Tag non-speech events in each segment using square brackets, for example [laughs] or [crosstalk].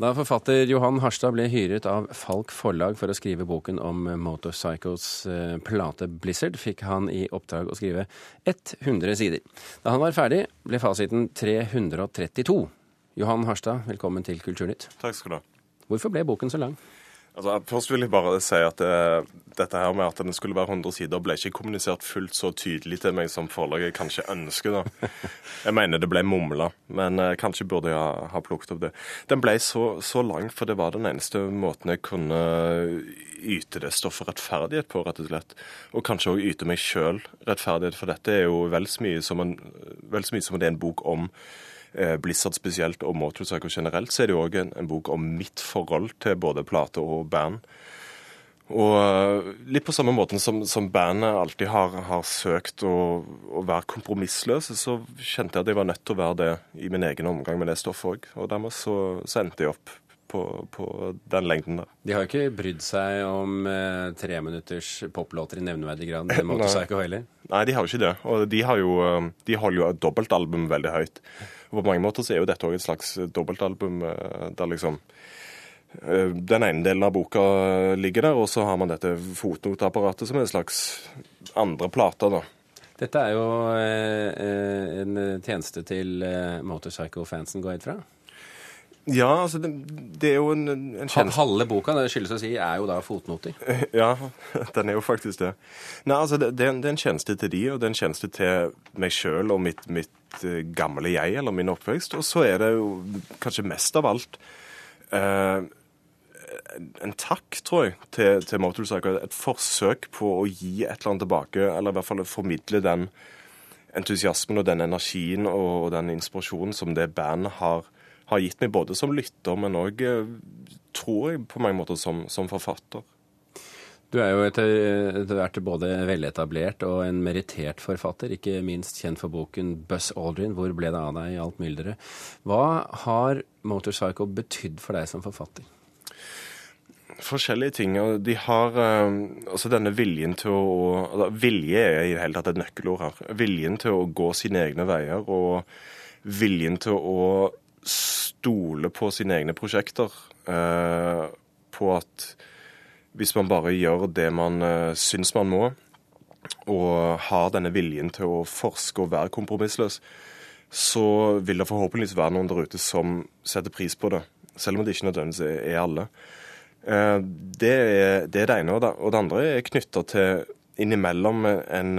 Da forfatter Johan Harstad ble hyret av Falk forlag for å skrive boken om Motorcycles eh, plate Blizzard, fikk han i oppdrag å skrive 100 sider. Da han var ferdig, ble fasiten 332. Johan Harstad, velkommen til Kulturnytt. Takk skal du ha. Hvorfor ble boken så lang? Altså, først vil jeg bare si at det, dette her med at den skulle være 100 sider, ble ikke kommunisert fullt så tydelig til meg som forlaget kanskje ønsker. da. [laughs] Jeg mener det ble mumla, men eh, kanskje burde jeg ha, ha plukket opp det. Den ble så, så lang, for det var den eneste måten jeg kunne yte det stoffet rettferdighet på, rett og slett. Og kanskje òg yte meg sjøl rettferdighet, for dette er jo vel så mye som, en, vel så mye som det er en bok om Eh, Blizzard spesielt og Motorcycle generelt, så er det jo òg en, en, bok om mitt forhold til både plate og band. Og eh, litt på samme måten som, som bandet alltid har, har søkt å, å, være kompromissløse, så kjente jeg at jeg var nødt til å være det i min egen omgang med det stoffet òg. Og dermed så, så endte jeg opp på, på, den lengden der. De har jo ikke brydd seg om eh, treminutters poplåter i nevneverdig grad, [laughs] med Motorcycle heller? Nei, de har jo ikke det. Og de, har jo, eh, de holder jo dobbeltalbum veldig høyt. Og på mange måter så er jo dette òg et slags dobbeltalbum eh, der liksom eh, den ene delen av boka ligger der, og så har man dette fotnoteapparatet som er en slags andre plate. da. Dette er jo eh, en tjeneste til motorcycle-fansen, går jeg ut fra? Ja, altså det, det, er jo en, en tjeneste Halve boka, det skyldes å si, er jo da fotnoter. [laughs] Ja, den er jo faktisk det. Nei, altså det, det, er en tjeneste til de, og det er en tjeneste til meg sjøl og mitt, mitt uh, gamle jeg, eller min oppvekst. Og så er det jo kanskje mest av alt eh, en takk, tror jeg, til, til Motorcycle. Et forsøk på å gi et eller annet tilbake, eller i hvert fall formidle den entusiasmen og den energien og den inspirasjonen som det bandet har har gitt meg både som lytter, men òg, eh, tror jeg, på mange måter som, som forfatter. Du er jo etter hvert både veletablert og en merittert forfatter, ikke minst kjent for boken 'Buzz Aldrin', 'Hvor ble det av deg i alt mylderet'. Hva har Motorcycle betydd for deg som forfatter? Forskjellige ting. og De har uh, altså denne viljen til å altså, Vilje er i det hele tatt et nøkkelord her. Viljen til å gå sine egne veier og viljen til å stole på sine egne prosjekter. Eh, på at hvis man bare gjør det man eh, syns man må, og har denne viljen til å forske og være kompromissløs, så vil det forhåpentligvis være noen der ute som setter pris på det. Selv om det ikke nødvendigvis er alle. Eh, det er det, ene. Og det andre er knytta til innimellom en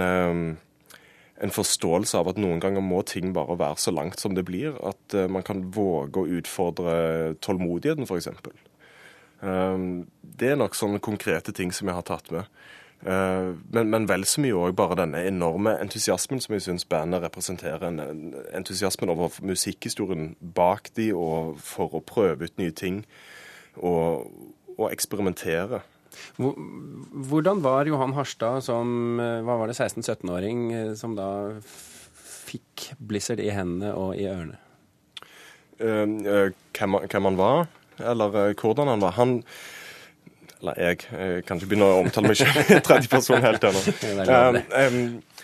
en forståelse av at noen ganger må ting bare være så langt som det blir. At uh, man kan våge å utfordre tålmodigheten, f.eks. Ehm, det er nok sånne konkrete ting som jeg har tatt med. Uh, men, men, vel så mye òg bare denne enorme entusiasmen som jeg syns bandet representerer. En, entusiasmen over musikkhistorien bak de, og for å prøve ut nye ting. Og, og eksperimentere. Hvordan var Johan Harstad som eh, hva var det, 16-17-åring eh, som da fikk Blizzard i hendene og i ørene? Hvem, hvem, han var, eller hvordan han var. Han Eller jeg, jeg kan ikke begynne å omtale meg selv i tredje person helt ennå. Um, um,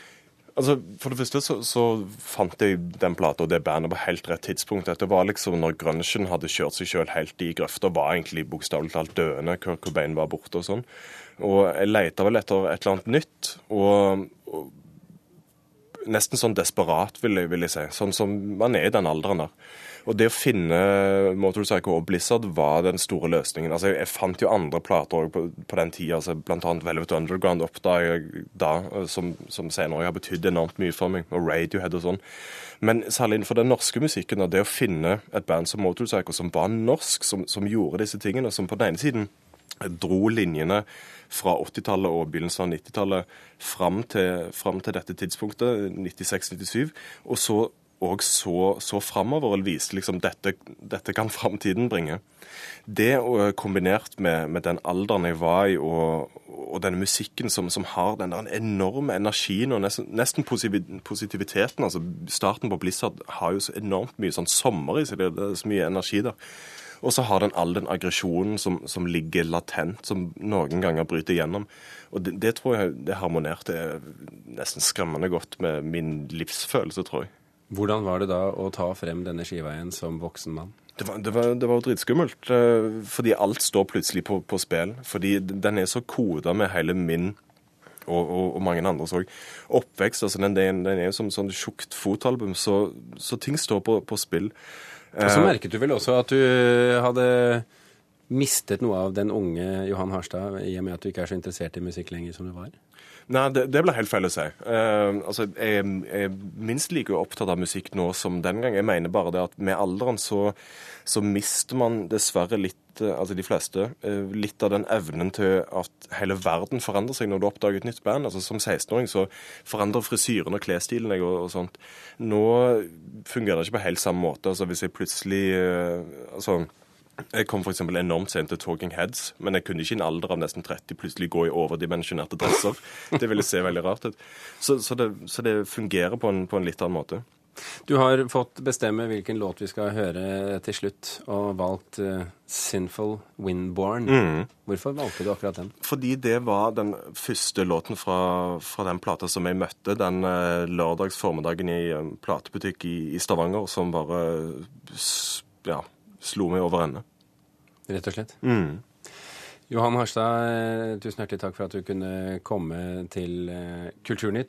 Altså, For det første så, så fant jeg den plata og det bandet på helt rett tidspunkt. Dette var liksom når grunchen hadde kjørt seg sjøl helt i grøfta, var egentlig bokstavelig talt døende. Kurt Cobain var borte og sånn. Og jeg leita vel etter et eller annet nytt. og, og Nesten sånn desperat, vil jeg, vil jeg si. Sånn som man er i den alderen der. Og det å finne Motorcycle og Blizzard var den store løsningen. Altså, jeg, fant jo andre plater på, på, den tida, altså, bl.a. Velvet Underground oppdaga jeg da, som, som senere har betydd enormt mye for meg, og Radiohead og sånn. Men særlig innenfor den norske musikken, og det å finne et band som Motorcycle, som var norsk, som, som gjorde disse tingene, som på den ene siden dro linjene fra 80-tallet og begynnelsen av 90-tallet fram, fram, til dette tidspunktet, 96-97, og så og så, så framover og viste liksom dette, dette kan framtiden bringe. Det kombinert med, med, den alderen jeg var i, og, og denne musikken som, som, har den enorme energien og nesten, nesten, positiviteten altså Starten på Blizzard har jo så enormt mye sånn sommer i seg, det er så mye energi der. Og så har den all den aggresjonen som, som, ligger latent, som noen ganger bryter gjennom. Og det, det tror jeg det harmonerte nesten skremmende godt med min livsfølelse, tror jeg. Hvordan var det da å ta frem denne skiveien som voksen mann? Det var, det, var, det var dritskummelt, eh, fordi alt står plutselig på, på spill. Fordi den er så koda med hele min og, og, og mange andres òg. Oppvekst. altså Den, den er jo som sånn tjukt fotalbum, så, så, ting står på, på spill. Og så merket du vel også at du hadde mistet noe av den unge Johan Harstad i og med at du ikke er så interessert i musikk lenger som du var? Nei, det, det ble helt feil å si. Uh, altså, jeg, er minst like opptatt av musikk nå som den gang. Jeg mener bare det at med alderen så, så mister man dessverre litt, uh, altså de fleste, uh, litt av den evnen til at hele verden forandrer seg når du oppdager et nytt band. Altså Som 16-åring så forandrer frisyren og klesstilen og, og, sånt. Nå fungerer det ikke på helt samme måte. Altså Hvis jeg plutselig altså jeg kom f.eks. enormt sent til Talking Heads, men jeg kunne ikke i en alder av nesten 30 plutselig gå i overdimensjonerte dresser. Det ville se veldig rart ut. Så, så, det, så det, fungerer på en, på en, litt annen måte. Du har fått bestemme hvilken låt vi skal høre til slutt, og valgt uh, 'Sinful Windborn'. Mm. Hvorfor valgte du akkurat den? Fordi det var den første låten fra, fra den plata som jeg møtte den uh, lørdags formiddagen i en platebutikk i, i Stavanger, som bare ja, slo meg over ende. Rett og slett? Mm. Johan Harstad, tusen hjertelig takk for at du kunne komme til Kulturnytt.